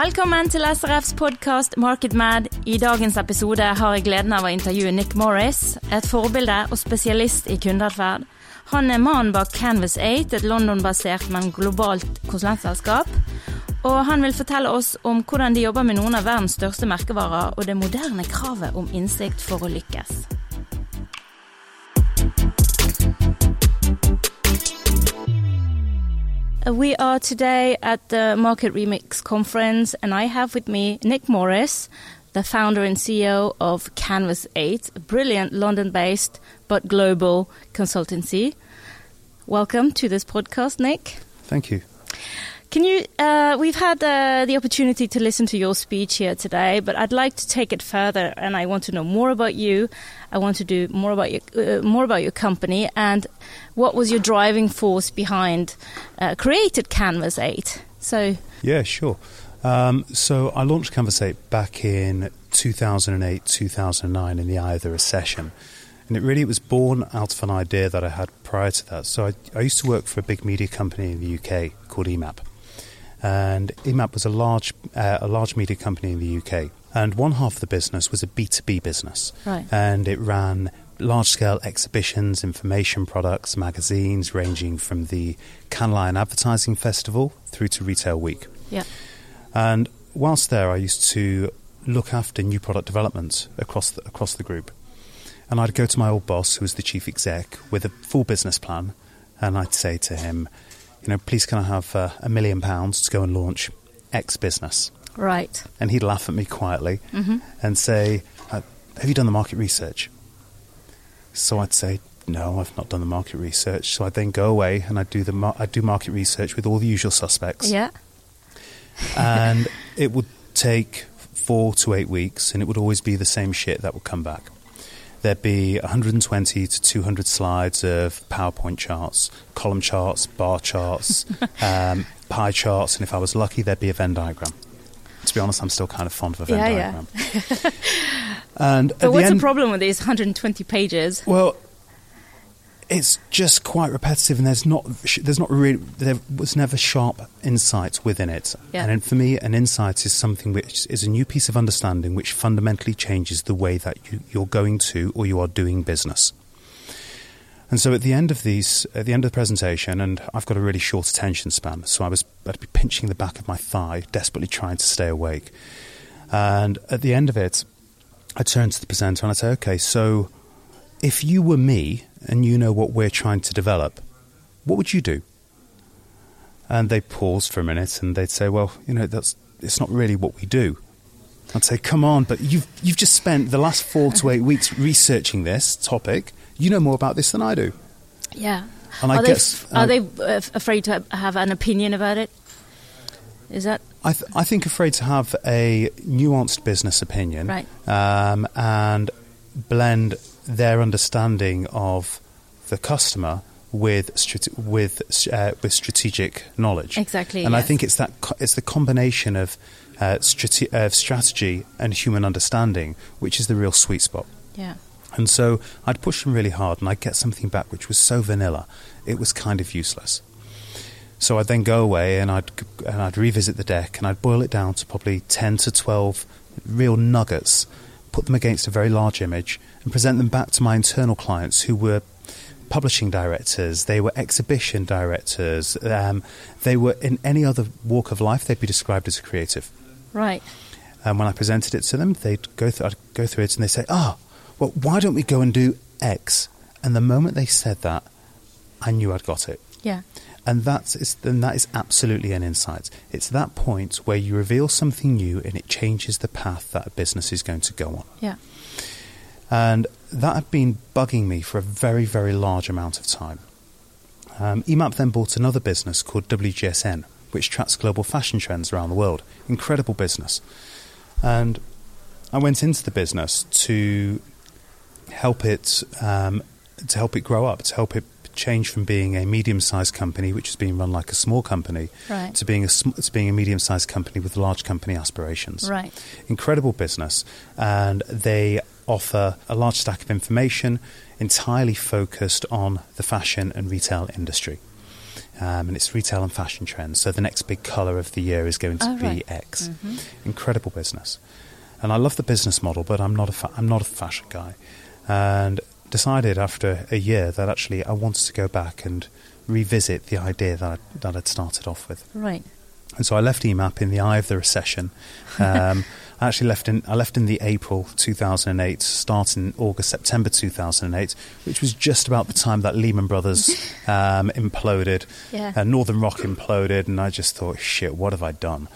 Velkommen til SRFs podkast Market Mad. I dagens episode har jeg gleden av å intervjue Nick Morris, et forbilde og spesialist i kundeatferd. Han er mannen bak Canvas 8, et London-basert, men globalt konsulentselskap. Og han vil fortelle oss om hvordan de jobber med noen av verdens største merkevarer, og det moderne kravet om innsikt for å lykkes. Uh, we are today at the Market Remix conference, and I have with me Nick Morris, the founder and CEO of Canvas 8, a brilliant London based but global consultancy. Welcome to this podcast, Nick. Thank you. Can you? Uh, we've had uh, the opportunity to listen to your speech here today, but I'd like to take it further, and I want to know more about you. I want to do more about your uh, more about your company and what was your driving force behind uh, created Canvas Eight. So yeah, sure. Um, so I launched Canvas Eight back in 2008, 2009, in the eye of the recession. And it really was born out of an idea that I had prior to that. So I, I used to work for a big media company in the UK called EMAP, and EMAP was a large uh, a large media company in the UK. And one half of the business was a B two B business, right. and it ran large scale exhibitions, information products, magazines, ranging from the Cannes Lion Advertising Festival through to Retail Week. Yeah. And whilst there, I used to look after new product development across the, across the group. And I'd go to my old boss, who was the chief exec, with a full business plan, and I'd say to him, you know, please can I have uh, a million pounds to go and launch X business? Right. And he'd laugh at me quietly mm-hmm. and say, uh, have you done the market research? So I'd say, no, I've not done the market research. So I'd then go away and I'd do the mar- I'd do market research with all the usual suspects. Yeah. and it would take four to eight weeks, and it would always be the same shit that would come back there'd be 120 to 200 slides of PowerPoint charts, column charts, bar charts, um, pie charts, and if I was lucky, there'd be a Venn diagram. To be honest, I'm still kind of fond of a Venn yeah, diagram. Yeah. and but what's the, end, the problem with these 120 pages? Well, it's just quite repetitive, and there's not there's not really there was never sharp insight within it. Yeah. And for me, an insight is something which is a new piece of understanding which fundamentally changes the way that you, you're going to or you are doing business. And so at the end of these, at the end of the presentation, and I've got a really short attention span, so I was I'd be pinching the back of my thigh, desperately trying to stay awake. And at the end of it, I turned to the presenter and I say, "Okay, so." if you were me and you know what we're trying to develop, what would you do? And they pause for a minute and they'd say, well, you know, that's it's not really what we do. I'd say, come on, but you've you've just spent the last four to eight weeks researching this topic. You know more about this than I do. Yeah. And are I they, guess are they uh, afraid to have an opinion about it? Is that? I, th- I think afraid to have a nuanced business opinion, right? Um, and blend their understanding of the customer with with uh, with strategic knowledge. Exactly. And yes. I think it's that co- it's the combination of uh, strate- of strategy and human understanding which is the real sweet spot. Yeah. And so I'd push them really hard, and I'd get something back which was so vanilla, it was kind of useless. So I'd then go away and I'd and I'd revisit the deck and I'd boil it down to probably ten to twelve real nuggets put them against a very large image, and present them back to my internal clients who were publishing directors, they were exhibition directors, um, they were in any other walk of life, they'd be described as a creative. Right. And when I presented it to them, they'd go through, I'd go through it and they'd say, ah, oh, well, why don't we go and do X? And the moment they said that, I knew I'd got it. Yeah. And that's and that is absolutely an insight. It's that point where you reveal something new and it changes the path that a business is going to go on. Yeah. And that had been bugging me for a very, very large amount of time. Um, EMAP then bought another business called WGSN, which tracks global fashion trends around the world. Incredible business. And I went into the business to help it um, to help it grow up, to help it change from being a medium-sized company, which is being run like a small company, right. to being a to being a medium-sized company with large company aspirations. Right. Incredible business, and they offer a large stack of information entirely focused on the fashion and retail industry. um, and it's retail and fashion trends. So the next big colour of the year is going to Oh, be right. X. Mhm. Incredible business, and I love the business model, but I'm not a fa- I'm not a fashion guy, and decided after a year that actually I wanted to go back and revisit the idea that I, that I'd started off with. Right. And so I left EMAP in the eye of the recession. Um, I actually left in I left in the April 2008, start in August September 2008, which was just about the time that Lehman Brothers um, imploded, Yeah. and Northern Rock imploded, and I just thought, shit, what have I done?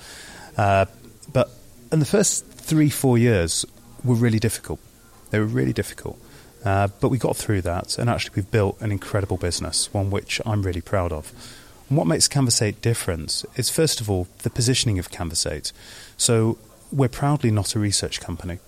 Uh, but in the first three four years were really difficult. They were really difficult. Uh, but we got through that, and actually, we've built an incredible business, one which I'm really proud of. And what makes Canvas 8 different is, first of all, the positioning of Canvas 8. So, we're proudly not a research company.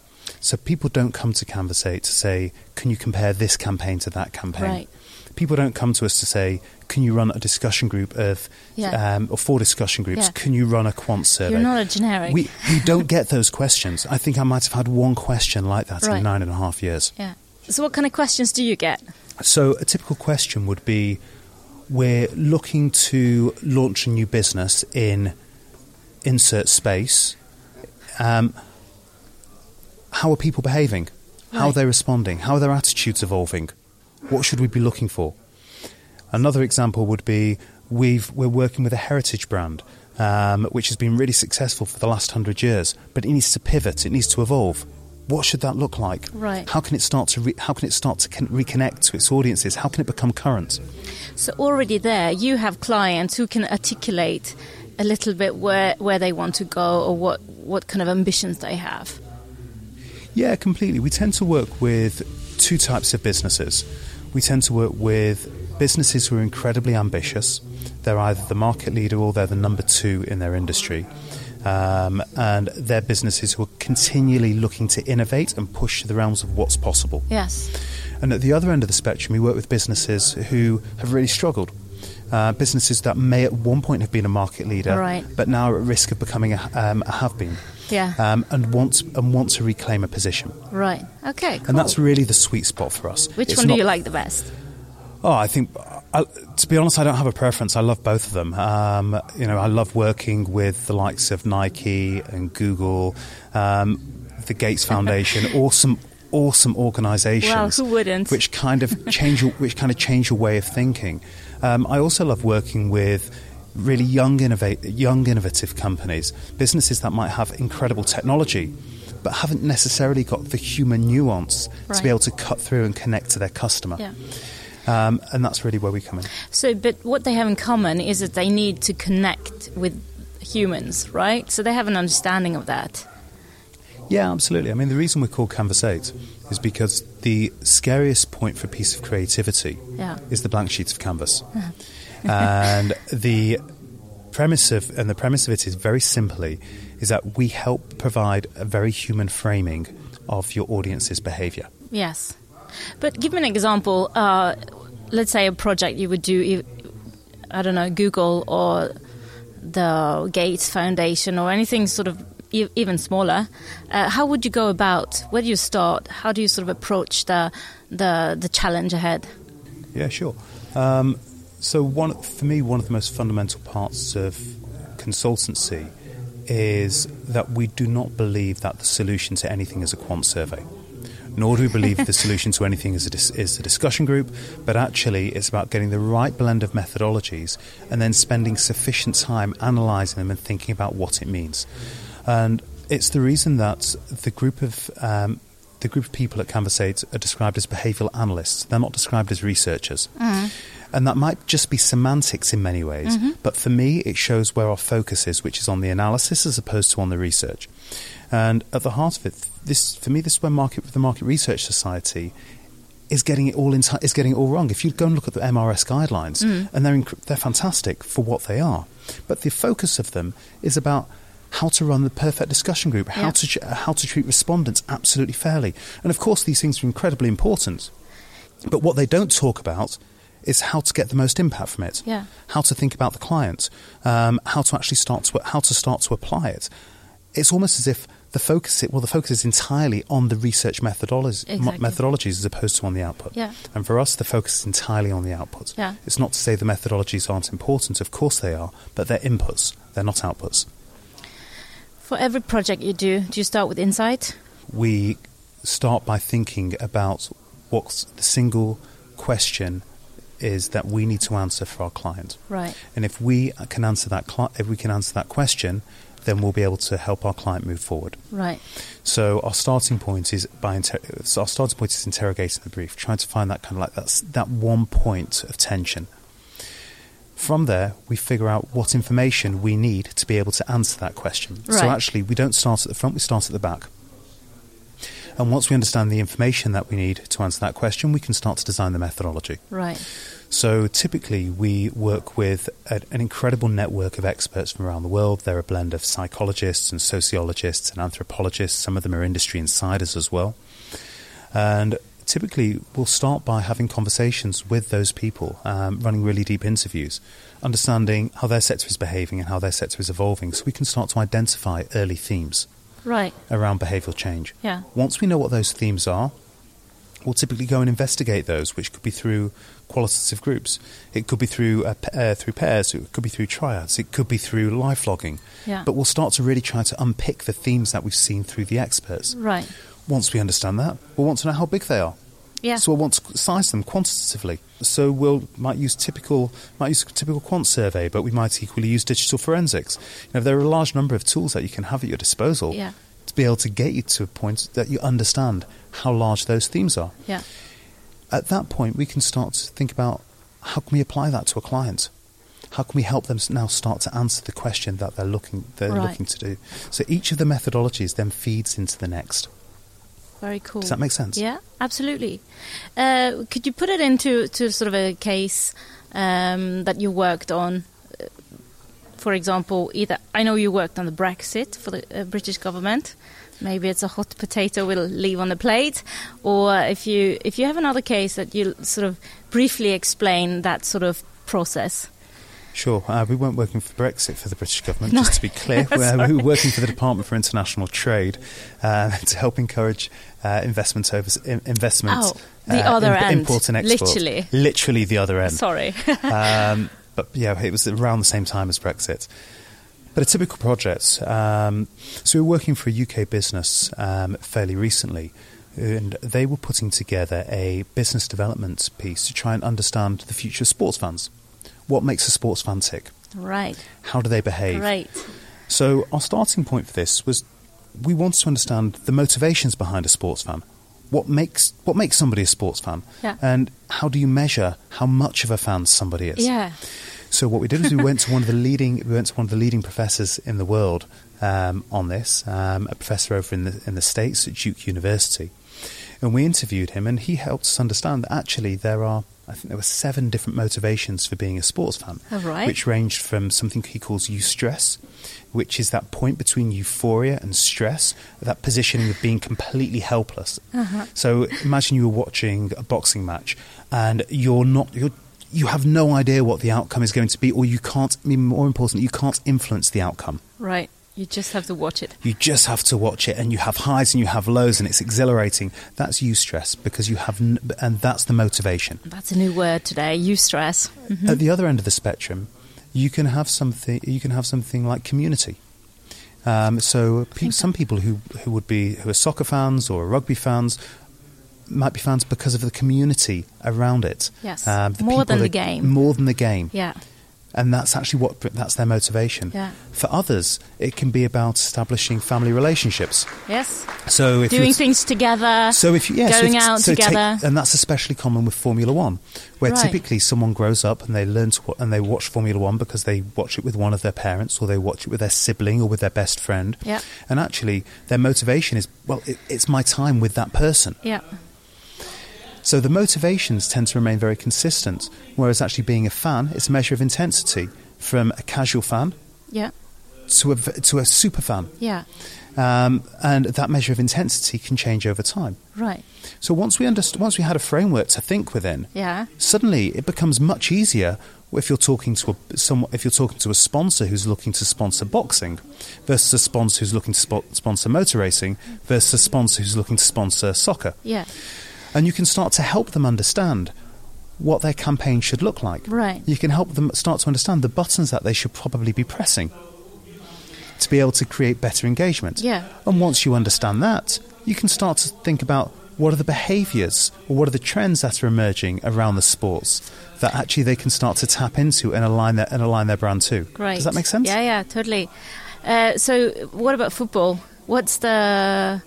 So, people don't come to Canvas 8 to say, Can you compare this campaign to that campaign? Right. People don't come to us to say, Can you run a discussion group of, Yeah. um, or four discussion groups? Yeah. Can you run a quant survey? You're not a generic. we, we don't get those questions. I think I might have had one question like that Right. in nine and a half years. yeah. So, what kind of questions do you get? So, a typical question would be We're looking to launch a new business in insert space. Um, how are people behaving? How are they responding? How are their attitudes evolving? What should we be looking for? Another example would be we've, we're working with a heritage brand um, which has been really successful for the last hundred years, but it needs to pivot, it needs to evolve. What should that look like? Right. How can it start to re- how can it start to con- reconnect to its audiences? How can it become current? So, already there, you have clients who can articulate a little bit where, where they want to go or what, what kind of ambitions they have. Yeah, completely. We tend to work with two types of businesses. We tend to work with businesses who are incredibly ambitious. They're either the market leader or they're the number two in their industry. Um, and they're businesses who are continually looking to innovate and push to the realms of what's possible. Yes. And at the other end of the spectrum, we work with businesses who have really struggled. Uh, businesses that may at one point have been a market leader, Right. but now are at risk of becoming a, um, a have been, Yeah. um, and want and want to reclaim a position. right. Okay. Cool. And that's really the sweet spot for us. Which It's one not- do you like the best? Oh, I think, I, to be honest, I don't have a preference. I love both of them. Um, you know, I love working with the likes of Nike and Google, um, the Gates Foundation, awesome, awesome organisations. Well, who wouldn't? Which kind of change, your, which kind of change your way of thinking. Um, I also love working with really young, innovate, young, innovative companies, businesses that might have incredible technology. But haven't necessarily got the human nuance to be able to cut through and connect to their customer. Yeah. Um, and that's really where we come in. So, but what they have in common is that they need to connect with humans, right? So they have an understanding of that. Yeah, absolutely. I mean, the reason we're called Canvas 8 is because the scariest point for a piece of creativity Yeah. is the blank sheet of canvas. and the premise of and the premise of it is very simply is that we help provide a very human framing of your audience's behavior. Yes. But give me an example. Uh, let's say a project you would do, I don't know, Google or the Gates Foundation or anything sort of e- even smaller. Uh, how would you go about? Where do you start? How do you sort of approach the the, the challenge ahead? Yeah, sure. Um, so, one for me, one of the most fundamental parts of consultancy is that we do not believe that the solution to anything is a quant survey. Nor do we believe the solution to anything is a, dis- is a discussion group, but actually it's about getting the right blend of methodologies and then spending sufficient time analysing them and thinking about what it means. And it's the reason that the group of um, the group of people at Canvas 8 are described as behavioural analysts. They're not described as researchers. Mm-hmm. And that might just be semantics in many ways, mm-hmm. but for me, it shows where our focus is, which is on the analysis as opposed to on the research. And at the heart of it, this for me, this is where market the Market Research Society is getting it all in is getting it all wrong. If you go and look at the MRS guidelines, mm. and they're inc- they're fantastic for what they are, but the focus of them is about how to run the perfect discussion group, how Yeah. to ch- how to treat respondents absolutely fairly, and of course these things are incredibly important. But what they don't talk about is how to get the most impact from it. Yeah. How to think about the client, um, how to actually start to how to start to apply it. It's almost as if the focus it well the focus is entirely on the research methodologies Exactly. methodologies as opposed to on the output. Yeah. And for us, the focus is entirely on the output. Yeah. It's not to say the methodologies aren't important. Of course they are, but they're inputs. They're not outputs. For every project you do, do you start with insight? We start by thinking about what the single question is that we need to answer for our client. Right. And if we can answer that, cli- if we can answer that question, then we'll be able to help our client move forward. Right. So our starting point is by inter- so our starting point is interrogating the brief, trying to find that kind of like that's that one point of tension. From there, we figure out what information we need to be able to answer that question. So actually, we don't start at the front; we start at the back. And once we understand the information that we need to answer that question, we can start to design the methodology. Right. So typically, we work with a, an incredible network of experts from around the world. They're a blend of psychologists and sociologists and anthropologists. Some of them are industry insiders as well. And typically, we'll start by having conversations with those people, um, running really deep interviews, understanding how their sector is behaving and how their sector is evolving, so we can start to identify early themes Right. around behavioural change. Yeah. Once we know what those themes are, we'll typically go and investigate those, which could be through qualitative groups. It could be through uh, uh, through pairs. It could be through triads. It could be through live logging. Yeah. But we'll start to really try to unpick the themes that we've seen through the experts. Right. Once we understand that, we'll want to know how big they are. Yeah. So we'll want to size them quantitatively. So we'll might use typical might use a typical quant survey, but we might equally use digital forensics. You know, there are a large number of tools that you can have at your disposal Yeah. to be able to get you to a point that you understand how large those themes are. Yeah. At that point, we can start to think about how can we apply that to a client. How can we help them now start to answer the question that they're looking they're Right. looking to do? So each of the methodologies then feeds into the next. Very cool. Does that make sense? Yeah, absolutely. Uh, could you put it into to sort of a case um, that you worked on? Uh, For example, either I know you worked on the Brexit for the uh, British government. Maybe it's a hot potato we'll leave on the plate, or if you if you have another case that you sort of briefly explain that sort of process. Sure. Uh, we weren't working for Brexit for the British government, No. just to be clear. We were working for the Department for International Trade uh, to help encourage uh, investment over in, investment. Oh, the uh, other end, import and export. literally. literally the other end. Sorry. um, but yeah, it was around the same time as Brexit. But a typical project. Um, so we were working for a UK business um, fairly recently, and they were putting together a business development piece to try and understand the future of sports fans. What makes a sports fan tick? right. How do they behave? Great. So our starting point for this was we wanted to understand the motivations behind a sports fan. What makes what makes somebody a sports fan? Yeah. And how do you measure how much of a fan somebody is? Yeah. So what we did was we went to one of the leading we went to one of the leading professors in the world um, on this, um, a professor over in the in the states at Duke University, and we interviewed him, and he helped us understand that actually there are. I think there were seven different motivations for being a sports fan, right. which ranged from something he calls eustress, which is that point between euphoria and stress, that positioning of being completely helpless. Uh-huh. So imagine you were watching a boxing match and you're not you're you have no idea what the outcome is going to be, or you can't. More important, you can't influence the outcome. Right. You just have to watch it. You just have to watch it, and you have highs and you have lows, and it's exhilarating. That's eustress because you have, n- and that's the motivation. That's a new word today. Eustress. Mhm. At the other end of the spectrum, you can have something. You can have something like community. Um, so pe- some people who who would be who are soccer fans or rugby fans might be fans because of the community around it. Yes. Um, More than the game. More than the game. Yeah. And that's actually what that's their motivation. Yeah. For others, it can be about establishing family relationships. Yes. So if Doing things together. so if you, yeah, so going if- out so take- together. and that's especially common with Formula One, where Right. typically someone grows up and they learn to and they watch Formula One because they watch it with one of their parents or they watch it with their sibling or with their best friend. Yeah. And actually, their motivation is well, it, it's my time with that person. yeah. So the motivations tend to remain very consistent, whereas actually being a fan, it's a measure of intensity from a casual fan Yeah. to a to a super fan, Yeah. um, and that measure of intensity can change over time. Right. So once we underst- once we had a framework to think within, Yeah. suddenly it becomes much easier if you're talking to a some, if you're talking to a sponsor who's looking to sponsor boxing versus a sponsor who's looking to spo- sponsor motor racing versus a sponsor who's looking to sponsor soccer Yeah. And you can start to help them understand what their campaign should look like Right. you can help them start to understand the buttons that they should probably be pressing to be able to create better engagement Yeah. and once you understand that you can start to think about what are the behaviors or what are the trends that are emerging around the sports that actually they can start to tap into and align their and align their brand to Great. does that make sense Yeah, yeah, totally. Uh, so, what about football? What's the.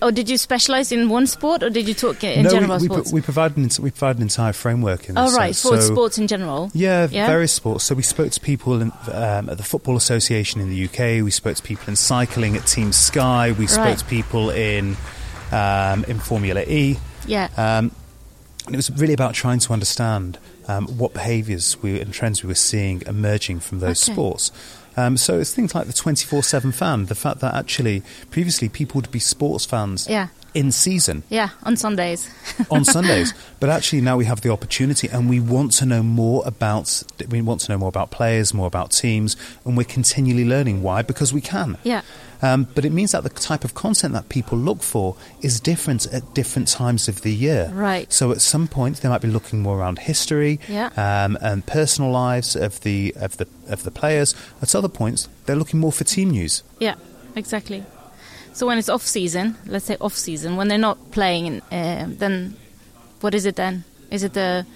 Or did you specialize in one sport, or did you talk in no, general we, we, sports? we provide an, we provide an entire framework in oh, right, So- sports in general. Yeah, Yeah? various sports. So we spoke to people in, um, at the Football Association in the UK. We spoke to people in cycling at Team Sky. We spoke Right. to people in um, in Formula E. Yeah. Um, and it was really about trying to understand um, what behaviours we, and trends we were seeing emerging from those Okay. sports. Um, so it's things like the 24 7 fan, the fact that actually previously people would be sports fans Yeah. in season yeah, on Sundays. on Sundays. But actually, now we have the opportunity, and we want to know more about. We want to know more about players, more about teams, and we're continually learning. Why? Because we can. Yeah. Um, but it means that the type of content that people look for is different at different times of the year. Right. So at some point they might be looking more around history Yeah. um, and personal lives of the of the of the players. At other points they're looking more for team news. Yeah, exactly. So when it's off season, let's say off season, when they're not playing, uh, then what is it then? Is it the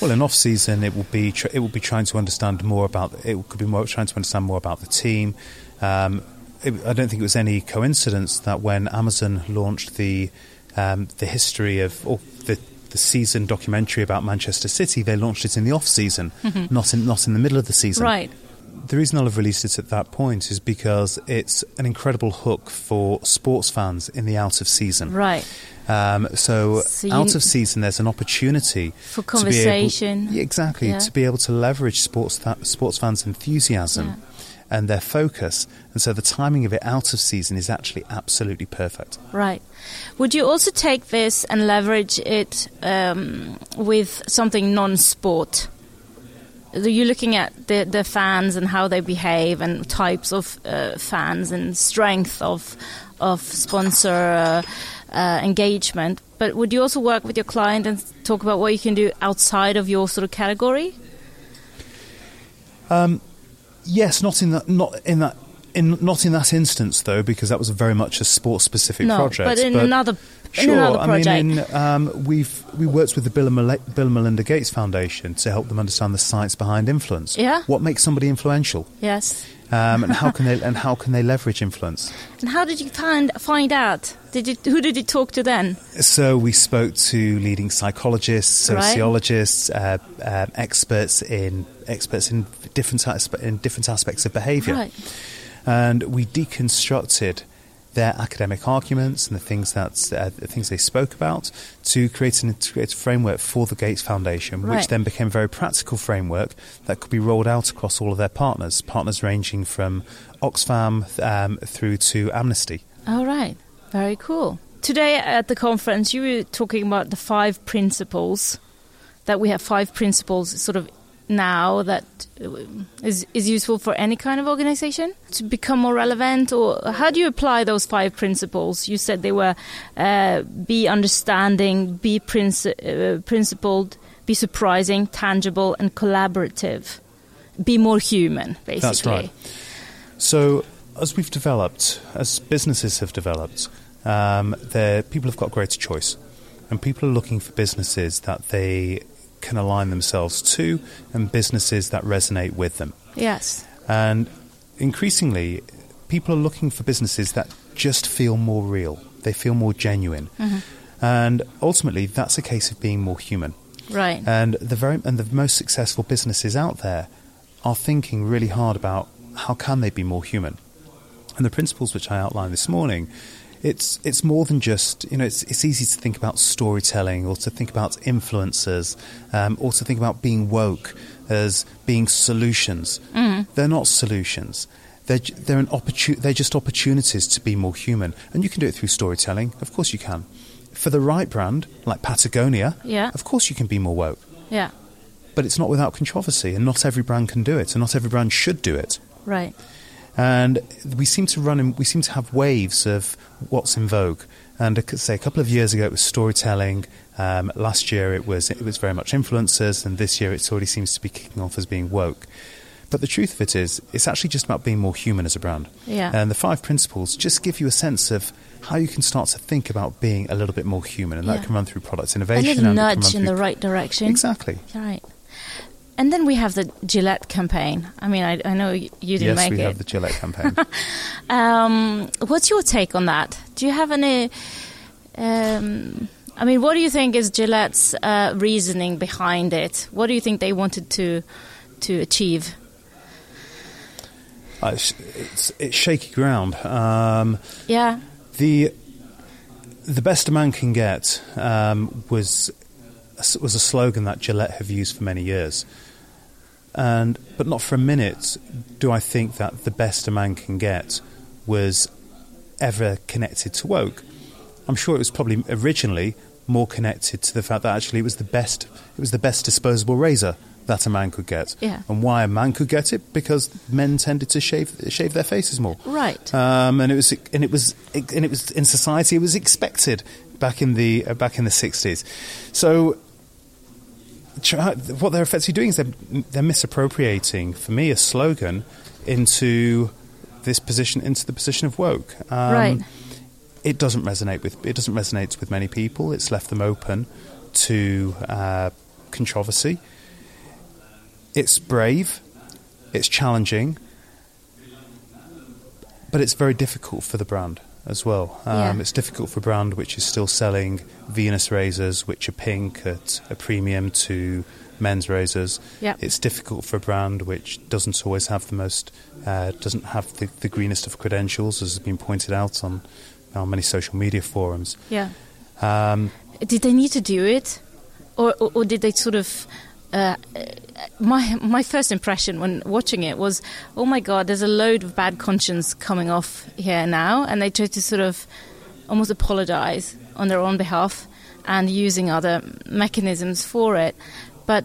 Well, in off season, it will be tr- it will be trying to understand more about it could be more trying to understand more about the team. Um, it, I don't think it was any coincidence that when Amazon launched the um, the history of or the the season documentary about Manchester City, they launched it in the off season, not in not in the middle of the season. right? The reason I'll have released it at that point is because it's an incredible hook for sports fans in the out of season. Right. Um, so, So you- out of season, there's an opportunity For to be able- conversation. Exactly, Yeah. to be able to leverage sports th- sports fans' enthusiasm Yeah. And their focus, and so the timing of it out of season is actually absolutely perfect. Right. Would you also take this and leverage it um, with something non-sport? Are you looking at the, the fans and how they behave and types of uh, fans and strength of of sponsor uh, uh, engagement? But would you also work with your client and talk about what you can do outside of your sort of category? Yes, not in that, not in that. In, not in that instance, though, because that was very much a sports-specific no, project. but in another in Sure. I mean, in, um, we've we worked with the Bill and, Mel- Bill and Melinda Gates Foundation to help them understand the science behind influence. Yeah. What makes somebody influential, yes. um, and how can they and how can they leverage influence? And how did you find find out? Did you who did you talk to then? So we spoke to leading psychologists, Right. sociologists, uh, um experts in experts in different in different aspects of behaviour, Right. and we deconstructed their academic arguments and the things that uh, the things they spoke about to create an integrated framework for the Gates Foundation, Right. which then became a very practical framework that could be rolled out across all of their partners, partners ranging from Oxfam um, through to Amnesty. All right. Very cool. Today at the conference, you were talking about the five principles that we have five principles sort of now that uh, is is useful for any kind of organization to become more relevant? Or how do you apply those five principles? You said they were uh, be understanding be princi- uh, principled be surprising tangible and collaborative. Be more human basically. That's right. So, as we've developed, as businesses have developed, um, people have got greater choice, and people are looking for businesses that they can align themselves to, and businesses that resonate with them. yes And increasingly, people are looking for businesses that just feel more real. They feel more genuine, mm-hmm. and ultimately, that's a case of being more human. right And the very and the most successful businesses out there are thinking really hard about how can they be more human. And the principles which I outlined this morning it's it's more than just you know it's it's easy to think about storytelling or to think about influencers um, or to think about being woke as being solutions. Mm. They're not solutions. They're they're an opportu- They're just opportunities to be more human, and you can do it through storytelling. Of course, you can. For the right brand, like Patagonia, Yeah. of course you can be more woke. Yeah. But it's not without controversy, and not every brand can do it, and not every brand should do it. Right. And we seem to run in, we seem to have waves of what's in vogue and I could say a couple of years ago it was storytelling um, last year it was it was very much influencers and this year it already seems to be kicking off as being woke but the truth of it is it's actually just about being more human as a brand Yeah. and the five principles just give you a sense of how you can start to think about being a little bit more human and Yeah. that can run through product A innovation little and it can nudge in the right direction. exactly Right. And then we have the Gillette campaign. I mean, I, I know you didn't yes make we it. have the Gillette campaign Um, what's your take on that? Do you have any? Um, I mean, what do you think is Gillette's uh, reasoning behind it? What do you think they wanted to to achieve? Uh, it's, it's, it's shaky ground um, Yeah, The the best a man can get um, was was a slogan that Gillette have used for many years, and but not for a minute do I think that the best a man can get was ever connected to woke. I'm sure it was probably originally more connected to the fact that actually it was the best it was the best disposable razor that a man could get. Yeah. And why a man could get it because men tended to shave shave their faces more. right. Um, and it was and it was and it was in society it was expected back in the uh, back in the sixties. So try, what they're effectively doing is they're, they're misappropriating for me a slogan into this position into the position of woke. Um, Right. It doesn't resonate with it doesn't resonate with many people. It's left them open to uh, controversy. It's brave. It's challenging but it's very difficult for the brand as well. Um, Yeah. It's difficult for a brand which is still selling Venus razors, which are pink at a premium to men's razors. Yep. It's difficult for a brand which doesn't always have the most, uh, doesn't have the, the greenest of credentials, as has been pointed out on, on many social media forums. yeah. Um, Did they need to do it, or or, or did they sort of? Uh, my my first impression when watching it was, oh my god, there's a load of bad conscience coming off here now, and they try to sort of almost apologize on their own behalf and using other mechanisms for it. But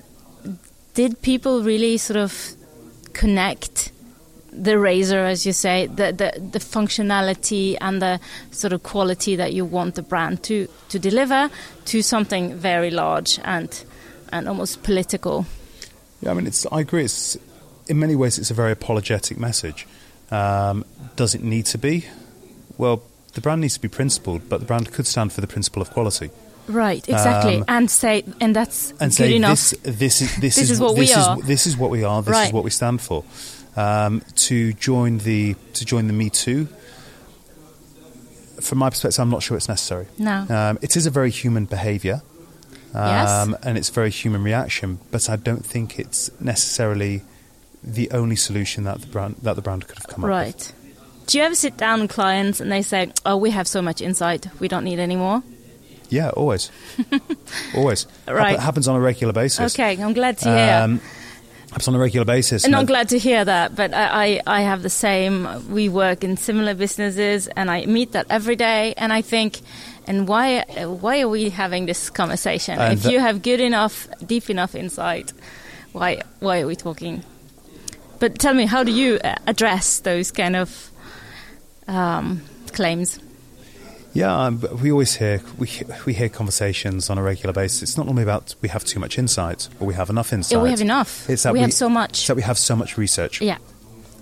did people really sort of connect the razor, as you say, the, the the functionality and the sort of quality that you want the brand to to deliver to something very large and and almost political? Yeah, I mean, it's. I agree. It's in many ways it's a very apologetic message. Um, does it need to be? Well, the brand needs to be principled, but the brand could stand for the principle of quality Right, exactly, Um, and say, and that's and good say enough. this. This is this, This is what this we is, are. This is what we are. This Right. is what we stand for. Um, to join the to join the Me Too. From my perspective, I'm not sure it's necessary. No. Um, it is a very human behaviour. Yes. Um, and it's a very human reaction, but I don't think it's necessarily the only solution that the brand that the brand could have come up with. Right. Do you ever sit down with clients and they say, "Oh, we have so much insight, we don't need any more"? Yeah, always, always. Right. Happen- happens on a regular basis. Okay, I'm glad to hear. Um, happens on a regular basis. and I'm glad to hear that, but I, I, I have the same. We work in similar businesses, and I meet that every day. And I think, and why why are we having this conversation? And if you have good enough, deep enough insight, why why are we talking? But tell me, how do you uh, address those kind of um, claims? Yeah, um, but we always hear we we hear conversations on a regular basis. It's not only about we have too much insight or we have enough insight. Yeah, we have enough. It's that we, have so much. It's that we have so much research. yeah,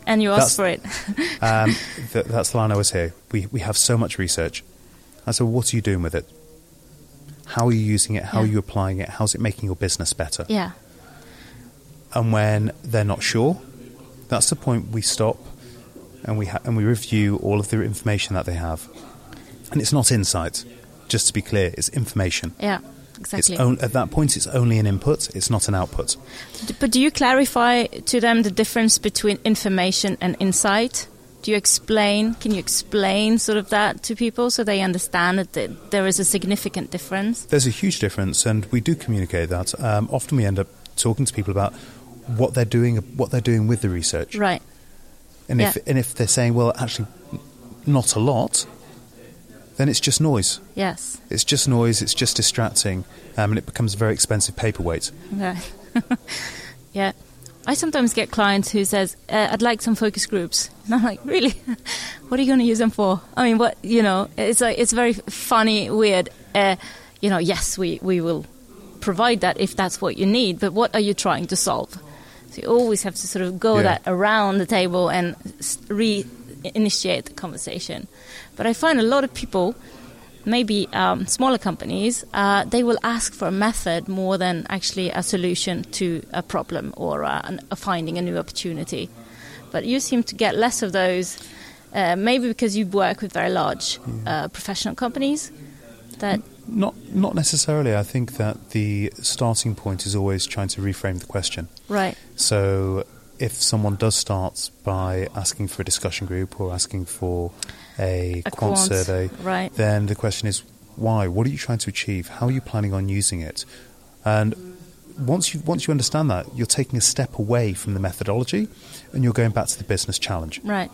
and you ask That's- for it. Um, th- that's the line I always hear. We we have so much research. I said, what are you doing with it? How are you using it? How are you applying it? How's it making your business better? yeah, And when they're not sure, that's the point we stop and we ha- and we review all of the information that they have. And it's not insight, just to be clear. It's information. yeah, It's exactly. on- at that point, it's only an input. It's not an output. But do you clarify to them the difference between information and insight? Do you explain? Can you explain sort of that to people so they understand that there is a significant difference? There's a huge difference, and we do communicate that. Um, often we end up talking to people about what they're doing, what they're doing with the research. Right. And Yeah. if and if they're saying, well, actually, not a lot, then it's just noise. Yes. It's just noise. It's just distracting, um, and it becomes a very expensive paperweight. Okay. yeah. I sometimes get clients who says, uh, "I'd like some focus groups," and I'm like, "Really? what are you going to use them for?" I mean, what you know? It's like it's very funny, weird. Uh, you know, yes, we we will provide that if that's what you need, but what are you trying to solve? So you always have to sort of go Yeah. that around the table and re-initiate the conversation. But I find a lot of people maybe um, smaller companies, uh, they will ask for a method more than actually a solution to a problem or uh, an, a finding a new opportunity. But you seem to get less of those, uh, maybe because you work with very large uh, professional companies. That Not not necessarily. I think that the starting point is always trying to reframe the question. right, So if someone does start by asking for a discussion group or asking for a, a quant, survey, right, then the question is why? What are you trying to achieve? How are you planning on using it? And once you once you understand that, you're taking a step away from the methodology, and you're going back to the business challenge. right,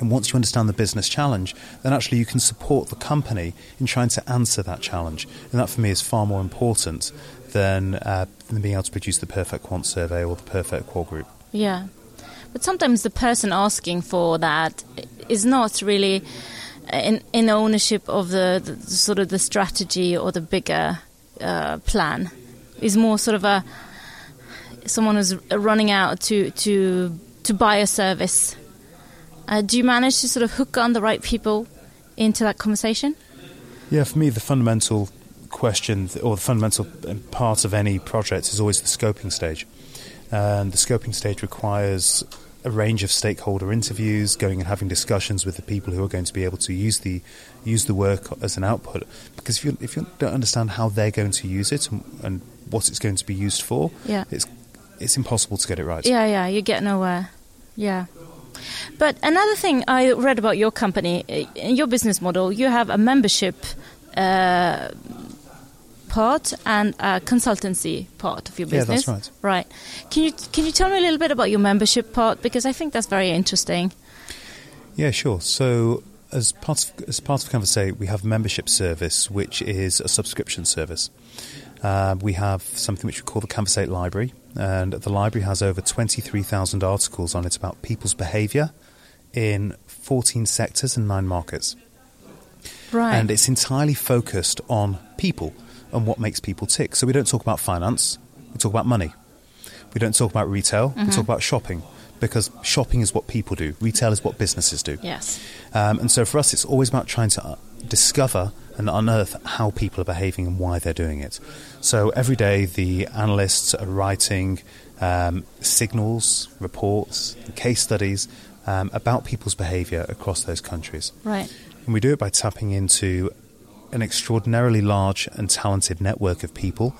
And once you understand the business challenge, then actually you can support the company in trying to answer that challenge. And that for me is far more important than, uh, than being able to produce the perfect quant survey or the perfect core group. yeah. But sometimes the person asking for that is not really in, in ownership of the, the sort of the strategy or the bigger uh, plan. Is more sort of a someone who's running out to to to buy a service. Uh, do you manage to sort of hook on the right people into that conversation? Yeah, for me, the fundamental question or the fundamental part of any project is always the scoping stage. And the scoping stage requires a range of stakeholder interviews, going and having discussions with the people who are going to be able to use the use the work as an output. Because if you if you don't understand how they're going to use it and, and what it's going to be used for, Yeah. it's it's impossible to get it right. Yeah, yeah, you get nowhere. Yeah. But another thing I read about your company, uh, your business model, you have a membership uh, part and a consultancy part of your Yeah, business. that's right. Right. Can you can you tell me a little bit about your membership part because I think that's very interesting. Yeah, sure. So as part of, as part of Canvas 8, we have a membership service, which is a subscription service. Uh, we have something which we call the Canvas 8 Library, and the library has over 23,000 articles on it about people's behaviour in 14 sectors and nine markets. Right. And it's entirely focused on people and what makes people tick. So we don't talk about finance, we talk about money. We don't talk about retail, we talk about shopping. Because shopping is what people do, retail is what businesses do. yes. Um, and so for us, it's always about trying to uh, discover and unearth how people are behaving and why they're doing it. So every day, the analysts are writing um, signals, reports, case studies um, about people's behavior across those countries. Right. And we do it by tapping into an extraordinarily large and talented network of people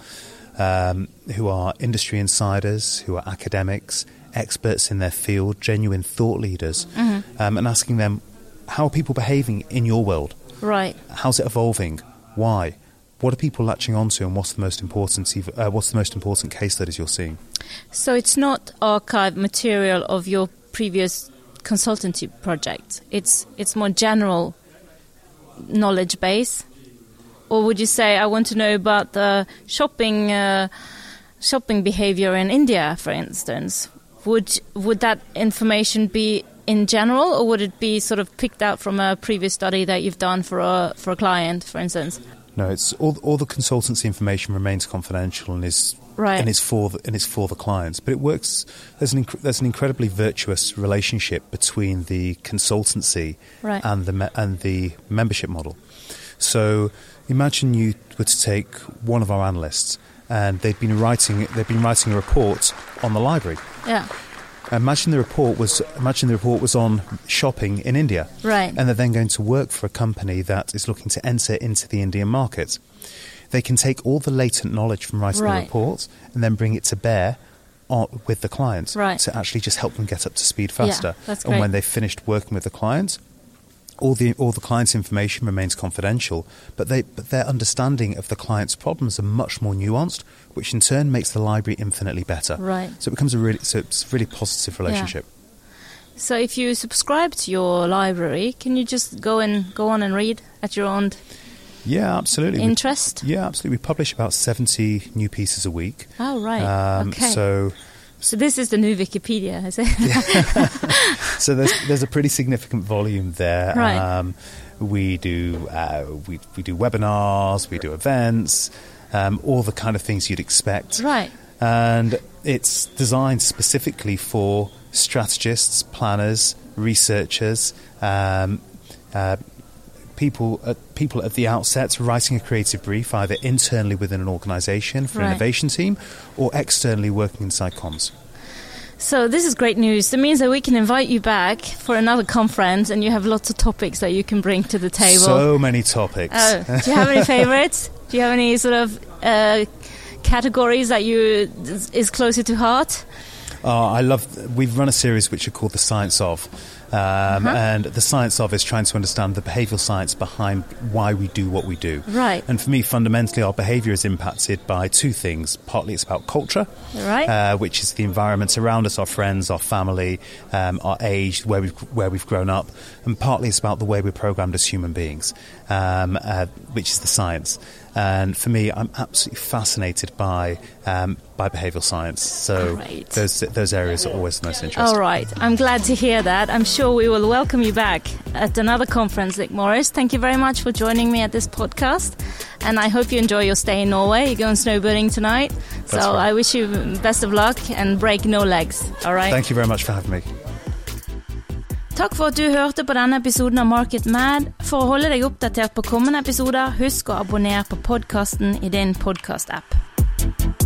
um, who are industry insiders, who are academics, experts in their field, genuine thought leaders, um, and asking them, how are people behaving in your world? Right. How's it evolving? Why? What are people latching onto, and what's the most important? Uh, what's the most important case studies you're seeing? So it's not archived material of your previous consultancy project. It's it's more general knowledge base. Or would you say I want to know about the shopping uh, shopping behavior in India, for instance? Would would that information be in general, or would it be sort of picked out from a previous study that you've done for a for a client, for instance? No, it's all, all the consultancy information remains confidential and is Right. and it's for the, and it's for the clients. But it works. There's an inc- there's an incredibly virtuous relationship between the consultancy Right. and the me- and the membership model. So imagine you were to take one of our analysts and they've been writing they've been writing a report on the library. Yeah. Imagine the report was imagine the report was on shopping in India, Right. And they're then going to work for a company that is looking to enter into the Indian market. They can take all the latent knowledge from writing Right. the report and then bring it to bear on, with the client Right. to actually just help them get up to speed faster. that's and when they've finished working with the client, all the all the client's information remains confidential, but they but their understanding of the client's problems are much more nuanced, which in turn makes the library infinitely better. Right. So it becomes a really so it's a really positive relationship. Yeah. So if you subscribe to your library, can you just go and go on and read at your own Yeah, absolutely. We- interest? yeah, absolutely. We publish about seventy new pieces a week. Oh right. Um, okay. So So this is the new Wikipedia, is it? so there's there's a pretty significant volume there. Right. Um, we do uh, we we do webinars, we do events, um, all the kind of things you'd expect. right. And it's designed specifically for strategists, planners, researchers, um, uh, people at, people at the outset writing a creative brief, either internally within an organisation for an Right. innovation team, or externally working inside comms. So this is great news. That means that we can invite you back for another conference, and you have lots of topics that you can bring to the table. So many topics. Oh, do you have any favorites? Do you have any sort of uh, categories that you is closer to heart? Oh, I love. We've run a series which are called the Science of, um, Uh-huh. and the Science of is trying to understand the behavioural science behind why we do what we do. Right. And for me, fundamentally, our behaviour is impacted by two things. Partly, it's about culture, Right. uh, which is the environment around us, our friends, our family, um, our age, where we've where we've grown up, and partly it's about the way we're programmed as human beings, um, uh, which is the science. And for me, I'm absolutely fascinated by um, by behavioural science. So Great. those those areas are always the most interesting. All right. I'm glad to hear that. I'm sure we will welcome you back at another conference, Nick Morris. Thank you very much for joining me at this podcast. And I hope you enjoy your stay in Norway. You're going snowboarding tonight. So right. I wish you best of luck and break no legs. All right. Thank you very much for having me. Takk for at du hørte på denne episoden av Market Mad. For å holde deg oppdatert på kommende episoder, husk å abonnere på podkasten i din podkast-app.